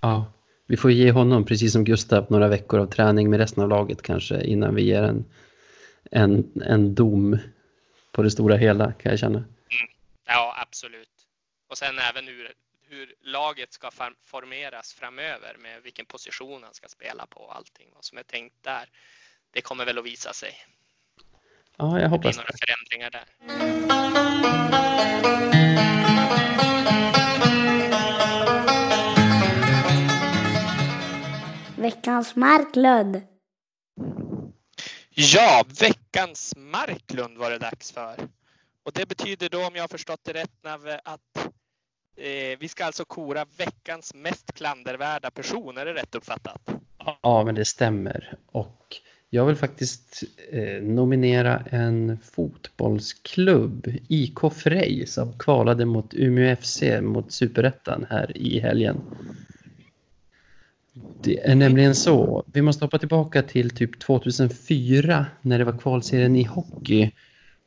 Ja, vi får ge honom, precis som Gustav, några veckor av träning med resten av laget kanske innan vi ger en, en, en dom på det stora hela kan jag känna. Ja, absolut. Och sen även hur, hur laget ska formeras framöver med vilken position han ska spela på och allting. Vad som är tänkt där. Det kommer väl att visa sig. Ja, jag Det blir hoppas några det. förändringar där. Veckans Marklund. Ja, veckans Marklund var det dags för. Och det betyder då, om jag har förstått det rätt, Nave, att eh, vi ska alltså kora veckans mest klandervärda person. Är det rätt uppfattat? Ja, men det stämmer. Och jag vill faktiskt eh, nominera en fotbollsklubb, IK Frej, som kvalade mot Umeå FC mot Superettan här i helgen. Det är nämligen så, vi måste hoppa tillbaka till typ 2004 när det var kvalserien i hockey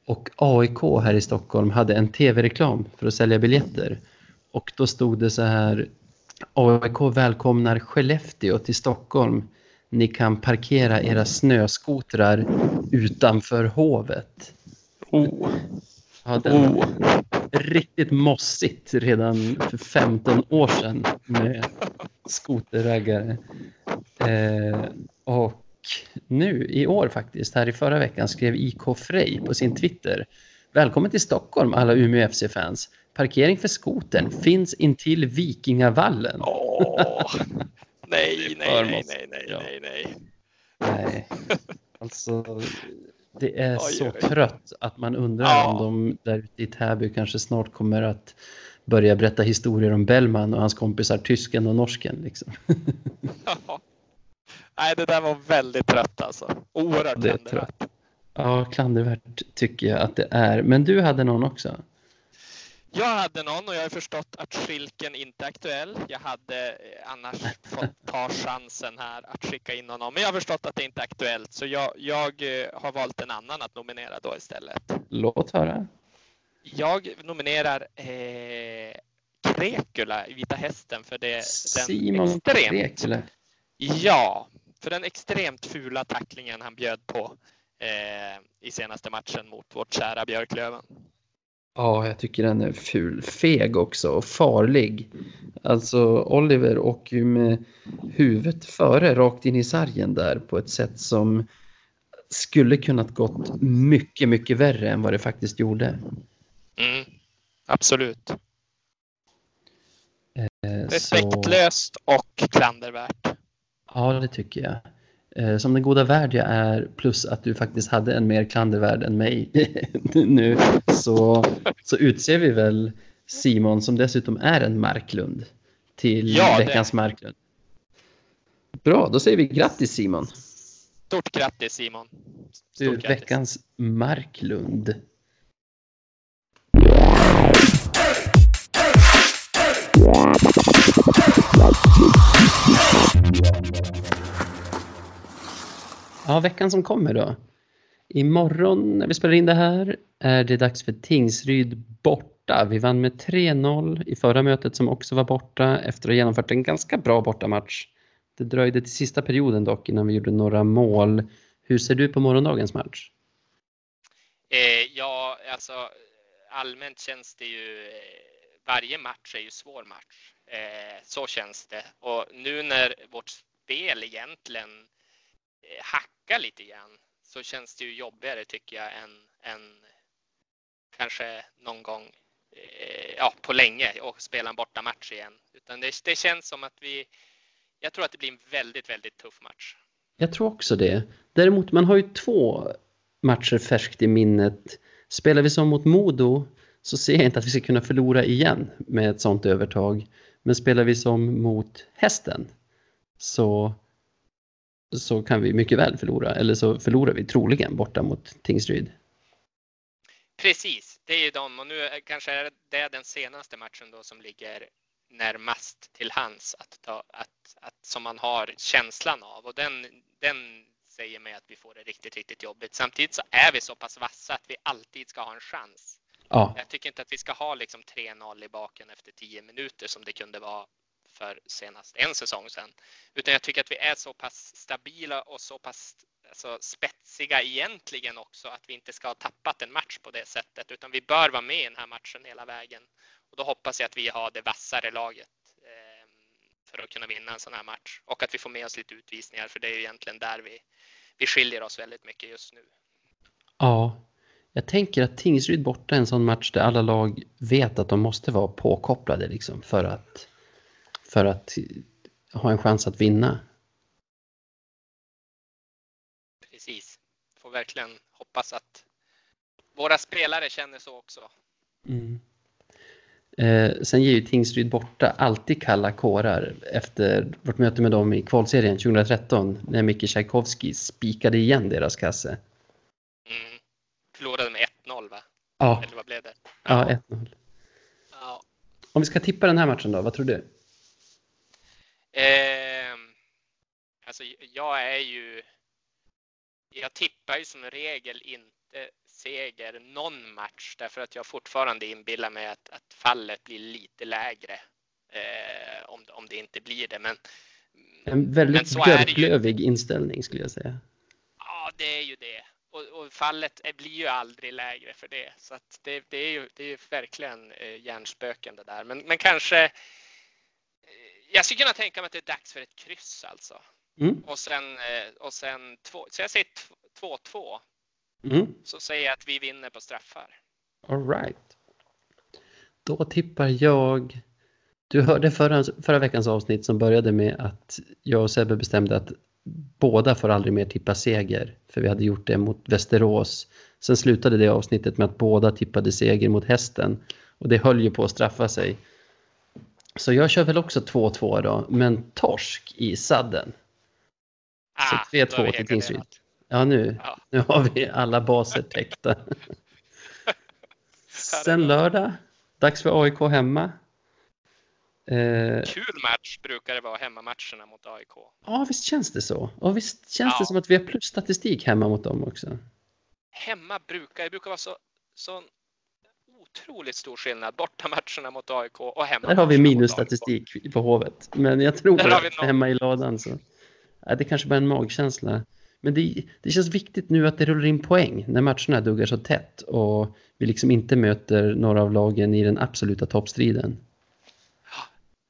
och AIK här i Stockholm hade en tv-reklam för att sälja biljetter. Och då stod det så här AIK välkomnar Skellefteå till Stockholm. Ni kan parkera era snöskotrar utanför hovet. Oh. Ja, det var riktigt mossigt redan för 15 år sedan med skoterraggare. Eh, och nu i år faktiskt, här i förra veckan, skrev IK Frej på sin Twitter. Välkommen till Stockholm alla Umeå FC-fans. Parkering för skotern finns intill Vikingavallen. Åh, nej, nej, nej, nej, nej, nej, nej. Nej, alltså det är Oj, så oj. trött att man undrar Ja. om de där ute i Täby kanske snart kommer att börja berätta historier om Bellman och hans kompisar tysken och norsken. Liksom. Ja. Nej, det där var väldigt trött alltså. Oerhört Det är klandervärt. Ja, klandervärt tycker jag att det är. Men du hade någon också? Jag hade någon och jag har förstått att Schilken inte är aktuell. Jag hade eh, annars fått ta chansen här att skicka in honom. Men jag har förstått att det inte är aktuellt så jag, jag eh, har valt en annan att nominera då istället. Låt höra. Jag nominerar eh, Krekula i Vita Hästen för det, den Simon extremt, Krekele. Ja, för den extremt fula tacklingen han bjöd på eh, i senaste matchen mot vårt kära Björklöven. Ja, jag tycker den är ful. Feg också och farlig. Alltså Oliver åker ju med huvudet före rakt in i sargen där på ett sätt som skulle kunnat gått mycket, mycket värre än vad det faktiskt gjorde. Mm, absolut. Eh, Så, Respektlöst och klandervärt. ja, det tycker jag. Eh, Som den goda värd jag är, plus att du faktiskt hade en mer klandervärd än mig nu, så, så utser vi väl Simon, som dessutom är en Marklund, till Ja, det- veckans Marklund. Bra, då säger vi grattis Simon. Stort grattis Simon. Du Stort är grattis. veckans Marklund. Ja, veckan som kommer då. Imorgon när vi spelar in det här är det dags för Tingsryd borta. Vi vann med 3-0 i förra mötet som också var borta efter att ha genomfört en ganska bra bortamatch. Det dröjde till sista perioden dock innan vi gjorde några mål. Hur ser du på morgondagens match? Eh, ja, alltså allmänt känns det ju, eh, varje match är ju svår match. Eh, så känns det. Och nu när vårt spel egentligen Eh, hacka lite grann så känns det ju jobbigare tycker jag än, än kanske någon gång eh, ja, på länge och spela en bortamatch igen. Utan det, det känns som att vi, jag tror att det blir en väldigt, väldigt tuff match. Jag tror också det. Däremot, man har ju två matcher färskt i minnet. Spelar vi som mot Modo så ser jag inte att vi ska kunna förlora igen med ett sånt övertag. Men spelar vi som mot Hästen så, så kan vi mycket väl förlora. Eller så förlorar vi troligen borta mot Tingsryd. Precis, det är ju de och nu är- kanske är det den senaste matchen då som ligger närmast till hands att ta, att, att, som man har känslan av och den, den säger mig att vi får det riktigt, riktigt jobbigt. Samtidigt så är vi så pass vassa att vi alltid ska ha en chans. Ja, Jag tycker inte att vi ska ha liksom 3-0 i baken efter 10 minuter som det kunde vara för senast en säsong sedan. Utan jag tycker att vi är så pass stabila och så pass alltså, spetsiga egentligen också att vi inte ska ha tappat en match på det sättet utan vi bör vara med i den här matchen hela vägen. Och då hoppas jag att vi har det vassare laget eh, för att kunna vinna en sån här match och att vi får med oss lite utvisningar för det är ju egentligen där vi, vi skiljer oss väldigt mycket just nu. ja. Jag tänker att Tingsryd borta är en sån match där alla lag vet att de måste vara påkopplade liksom för att, för att ha en chans att vinna. Precis. verkligen hoppas att våra spelare känner så också. Mm. Eh, sen ger ju Tingsryd borta alltid kalla kårar efter vårt möte med dem i kvalserien 2013 när Micke Tchaikovsky spikade igen deras kasse. Mm. Förlorade med 1-0 va? Ja, Eller vad blev det? ja 1-0. Ja. Om vi ska tippa den här matchen då, vad tror du? Eh, alltså jag är ju... Jag tippar ju som regel inte seger någon match därför att jag fortfarande inbillar mig att, att fallet blir lite lägre. Eh, om, om det inte blir det. Men, En väldigt björklövig inställning skulle jag säga. Ja, det är ju det. Och, och fallet är, blir ju aldrig lägre för det. Så det, det är ju det är ju verkligen eh, hjärnspöken det där. Men, men kanske. Jag skulle kunna tänka mig att det är dags för ett kryss alltså. Mm. Och sen, eh, och sen två, så jag säger 2-2. Mm. Så säger jag att vi vinner på straffar. All right. Då tippar jag... Du hörde förra, förra veckans avsnitt som började med att jag och Sebbe bestämde att båda får aldrig mer tippa seger. För vi hade gjort det mot Västerås. Sen slutade det avsnittet med att båda tippade seger mot hästen. Och det höll ju på att straffa sig. Så jag kör väl också 2-2 då, men torsk i sadden. Så Ah, 3-2 har vi till Tingsryd. Ja, nu, Ja. nu har vi alla baser täckta. Sen lördag, dags för AIK hemma. Eh, Kul match brukar det vara hemmamatcherna mot AIK. ja, visst känns det så. Och visst känns det Ja. som att vi har plusstatistik hemma mot dem också. Hemma brukar det brukar vara så, så otroligt stor skillnad. Bortamatcherna mot AIK och hemma. Där har vi minusstatistik på Hovet. Men jag tror att hemma i ladan så... Ja, det kanske bara är en magkänsla. Men det, det känns viktigt nu att det rullar in poäng när matcherna duggar så tätt och vi liksom inte möter några av lagen i den absoluta toppstriden.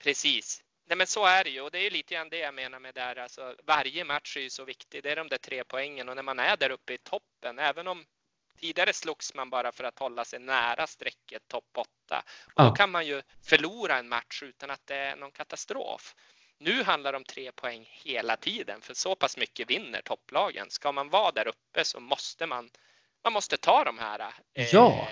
Precis. Nej, men så är det ju och det är ju lite grann det jag menar med där. Alltså, varje match är ju så viktig. Det är de där tre poängen och när man är där uppe i toppen, även om tidigare slogs man bara för att hålla sig nära strecket topp 8. Och. Då kan man ju förlora en match utan att det är någon katastrof. Nu handlar det om tre poäng hela tiden för så pass mycket vinner topplagen. Ska man vara där uppe så måste man, man måste ta de här eh, Ja.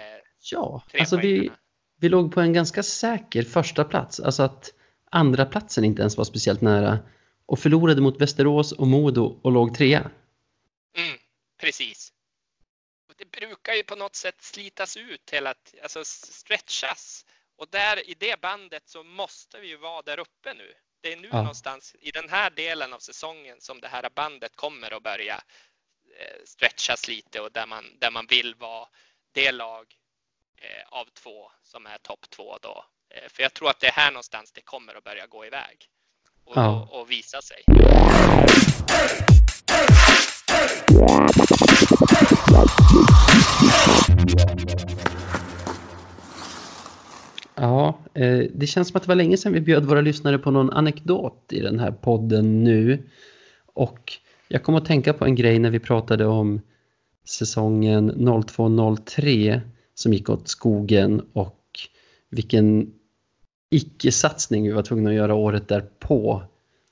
Ja, alltså vi, vi låg på en ganska säker första plats. Alltså att andra platsen inte ens var speciellt nära. Och förlorade mot Västerås och Modo och låg trea. Mm, precis. Det brukar ju på något sätt slitas ut hela alltså stretchas. Och där i det bandet så måste vi ju vara där uppe nu. Det är nu Ja. någonstans i den här delen av säsongen som det här bandet kommer att börja eh, stretchas lite och där man, där man vill vara det lag eh, av två som är topp två då. Eh, för jag tror att det är här någonstans det kommer att börja gå iväg och, Ja. och, och visa sig. Ja, eh, det känns som att det var länge sedan vi bjöd våra lyssnare på någon anekdot i den här podden nu. Och jag kom att tänka på en grej när vi pratade om säsongen 02-03 som gick åt skogen och vilken icke-satsning vi var tvungna att göra året därpå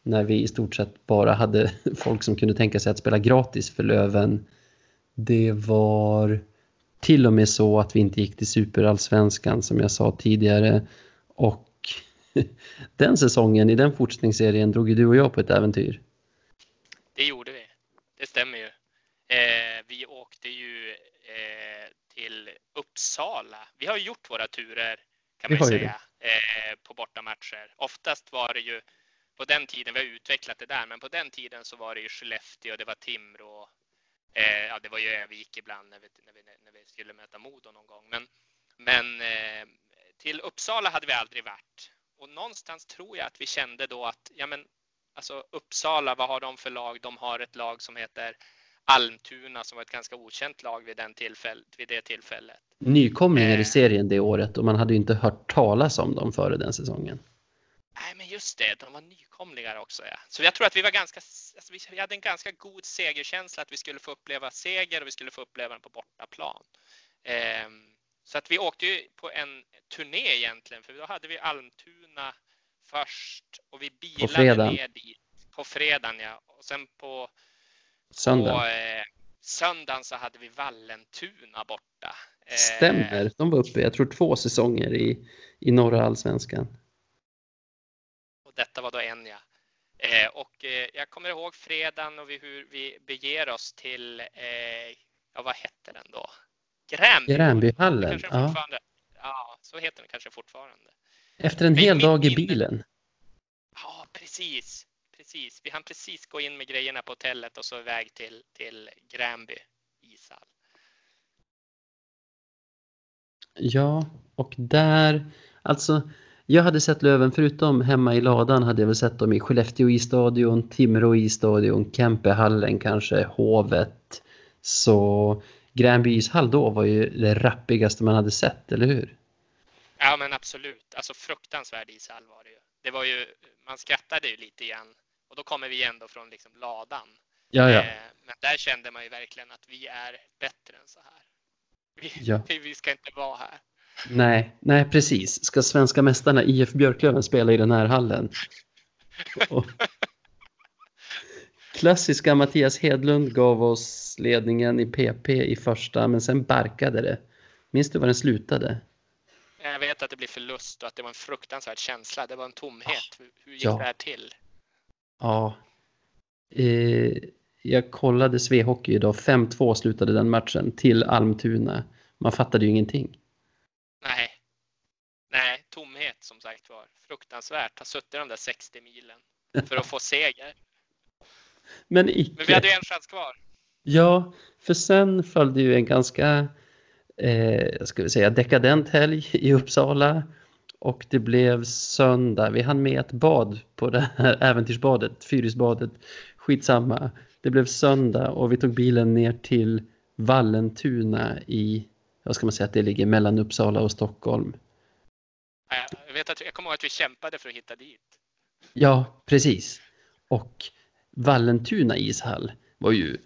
när vi i stort sett bara hade folk som kunde tänka sig att spela gratis för Löven. Det var till och med så att vi inte gick till superallsvenskan som jag sa tidigare. Och den säsongen, i den fortsättningsserien, drog ju du och jag på ett äventyr. Det gjorde vi. Det stämmer ju. Eh, vi åkte ju eh, till Uppsala. Vi har ju gjort våra turer kan Vi man ju säga eh, på bortamatcher. Oftast var det ju på den tiden, vi har utvecklat det där, men på den tiden så var det ju Skellefteå, det var Timrå. Eh, ja, det var ju Övik ibland när vi, när vi, när vi skulle möta Modo någon gång. Men, men eh, till Uppsala hade vi aldrig varit. Och någonstans tror jag att vi kände då att ja, men alltså Uppsala, vad har de för lag? De har ett lag som heter Almtuna som var ett ganska okänt lag vid, den tillfäll, vid det tillfället. Nykomlingar i Eh. serien det året och man hade ju inte hört talas om dem före den säsongen. Nej, men just det, de var nykomlingar också. Ja. Så jag tror att vi var ganska, alltså vi, hade en ganska god segerkänsla att vi skulle få uppleva seger och vi skulle få uppleva den på bortaplan. Ehm, så att vi åkte ju på en turné egentligen, för då hade vi Almtuna först och vi bilade ner dit på fredagen. Ja. Och sen på Söndag. på eh, söndagen så hade vi Vallentuna borta. Eh, Stämmer, de var uppe, jag tror två säsonger i, i norra allsvenskan. Och detta var då en ja. Eh, och eh, jag kommer ihåg fredagen och vi, hur vi beger oss till, eh, ja vad hette den då? Gränby. Gränbyhallen, ja. ja. så heter den kanske fortfarande. Efter en Vi- hel dag i bilen. Ja, precis. Precis. Vi hann precis gå in med grejerna på hotellet och så iväg till, till Gränby ishall. Ja, och där, alltså, jag hade sett Löven, förutom hemma i ladan hade jag väl sett dem i Skellefteå isstadion, Timrå isstadion, Kempehallen kanske, Hovet. Så Gränby ishall då var ju det rappigaste man hade sett, eller hur? Ja, men absolut. Alltså fruktansvärd ishall var det ju. Det var ju, man skrattade ju lite grann och då kommer vi ändå från liksom ladan. Ja, ja. Eh, Men där kände man ju verkligen att vi är bättre än så här. Vi, Ja. vi ska inte vara här. Nej, nej precis. Ska svenska mästarna IF Björklöven spela i den här hallen? Och... Klassiska Mattias Hedlund gav oss ledningen i PP i första, men sen barkade det. Minns du vad den slutade? Jag vet att det blir förlust och att det var en fruktansvärd känsla. Det var en tomhet. Hur, hur gick Ja. det här till? Ja. Eh, jag kollade Svehockey idag. 5-2 slutade den matchen till Almtuna. Man fattade ju ingenting. Nej. Nej, tomhet som sagt var. Fruktansvärt. Ha suttit de där 60 milen för att få seger. Men Men vi hade ju en chans kvar. Ja, för sen följde ju en ganska, eh, ska vi säga, dekadent helg i Uppsala. Och det blev söndag. Vi hann med ett bad på det här äventyrsbadet, Fyrisbadet. Skitsamma. Det blev söndag och vi tog bilen ner till Vallentuna i, vad ska man säga att det ligger mellan Uppsala och Stockholm. Jag, vet att, jag kommer ihåg att vi kämpade för att hitta dit. Ja, precis. Och Vallentuna ishall var ju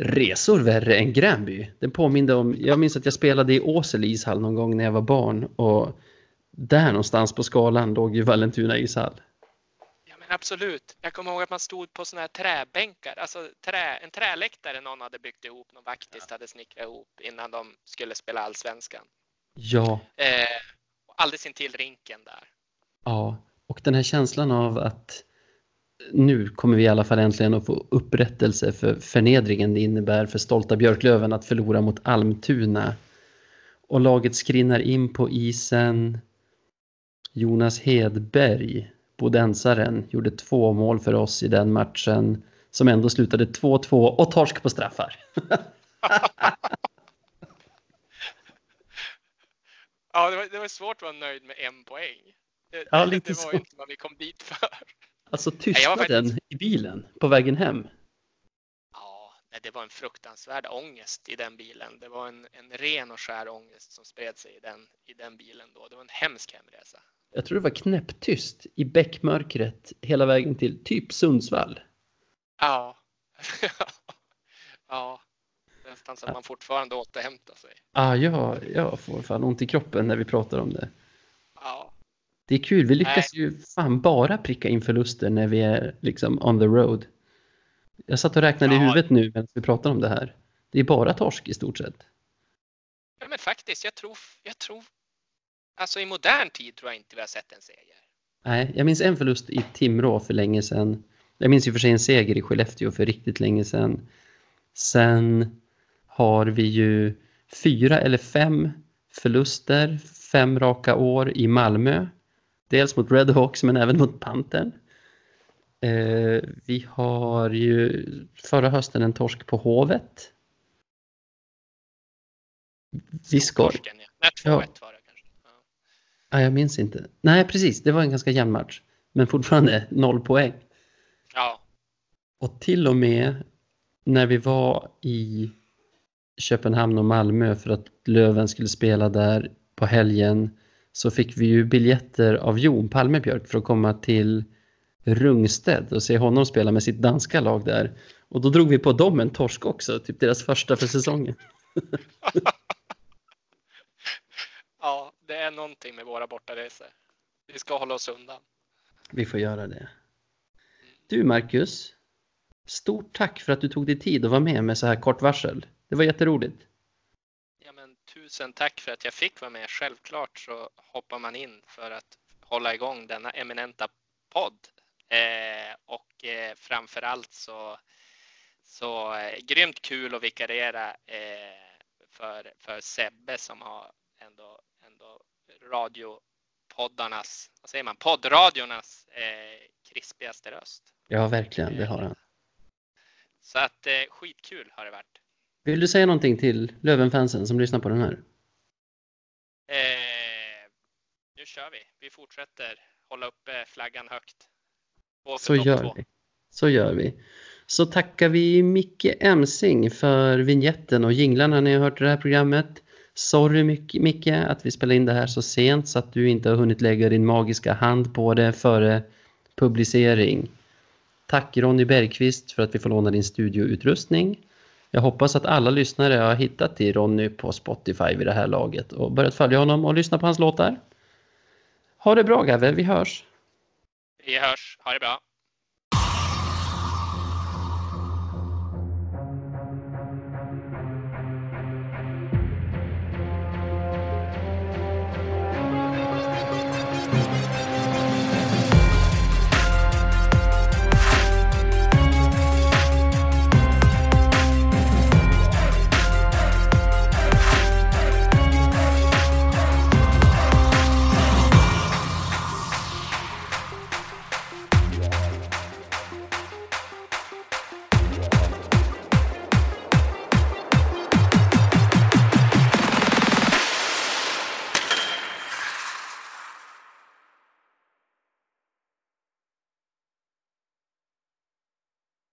resor värre än Gränby. Den påminde om, jag minns att jag spelade i Åsele ishall någon gång när jag var barn och där någonstans på skalan låg ju Vallentuna ishall. Absolut. Jag kommer ihåg att man stod på såna här träbänkar, alltså trä, en träläktare någon hade byggt ihop, någon vaktist hade snickrat ihop innan de skulle spela allsvenskan. Ja, Eh, alldeles intill rinken där. ja. Och den här känslan av att nu kommer vi i alla fall äntligen att få upprättelse för förnedringen det innebär för stolta Björklöven att förlora mot Almtuna. Och laget skrinnar in på isen. Jonas Hedberg, bodensaren, gjorde två mål för oss i den matchen som ändå slutade 2-2 och torsk på straffar. Ja, det var, det var svårt att vara nöjd med en poäng. Det, Ja, lite det var så. inte vad vi kom dit för. Alltså tystnaden faktiskt- i bilen på vägen hem. Ja, det var en fruktansvärd ångest i den bilen. Det var en, en ren och skär ångest som spred sig i den, i den bilen då. Det var en hemsk hemresa. Jag tror det var knäpptyst i bäckmörkret hela vägen till typ Sundsvall. Ja. ja. Nästan så att man fortfarande återhämtar sig. Ah, ja, jag får fan ont i kroppen när vi pratar om det. Ja. Det är kul, vi lyckas ju fan bara pricka in förluster när vi är liksom on the road. Jag satt och räknade i Ja. huvudet nu medan vi pratar om det här. Det är bara torsk i stort sett. ja, men faktiskt, jag tror, jag tror, alltså i modern tid tror jag inte vi har sett en seger. Nej, jag minns en förlust i Timrå för länge sedan. Jag minns ju för sig en seger i Skellefteå för riktigt länge sedan. Sen har vi ju fyra eller fem förluster, fem raka år i Malmö. Dels mot Redhawks men även mot Pantern. Eh, vi har ju förra hösten en torsk på Hovet. Viskor. Torsken, ja. Nej, 2-1 var det. Ja, jag minns inte. Nej, precis. Det var en ganska jämn match. Men fortfarande noll poäng. ja. Och till och med när vi var i Köpenhamn och Malmö för att Löven skulle spela där på helgen så fick vi ju biljetter av Jon Palmebjörk för att komma till Rungsted och se honom spela med sitt danska lag där. Och då drog vi på dem en torsk också, typ deras första för säsongen. är någonting med våra bortaresor. Vi ska hålla oss undan. Vi får göra det. Du Marcus, Stort tack för att du tog dig tid att vara med med så här kort varsel. Det var jätteroligt. Ja, men tusen tack för att jag fick vara med. Självklart så hoppar man in för att hålla igång denna eminenta podd. Eh, och eh, framför allt så, så eh, grymt kul att vikariera eh, för, för Sebbe som har radiopoddarnas, vad säger man, poddradiornas eh, krispigaste röst. Ja, verkligen. Det har han. Så att eh, skitkul har det varit. Vill du säga någonting till Lövenfansen som lyssnar på den här? Eh, nu kör vi. Vi fortsätter hålla uppe flaggan högt. Så gör två. vi. Så gör vi. Så tackar vi Micke Emsing för vignetten och jinglarna när jag hört det här programmet. Sorry Micke att vi spelar in det här så sent så att du inte har hunnit lägga din magiska hand på det före publicering. Tack Ronny Bergqvist för att vi får låna din studioutrustning. Jag hoppas att alla lyssnare har hittat till Ronny på Spotify vid det här laget och börjat följa honom och lyssna på hans låtar. Ha det bra Gave, vi hörs! Vi hörs. Ha det bra.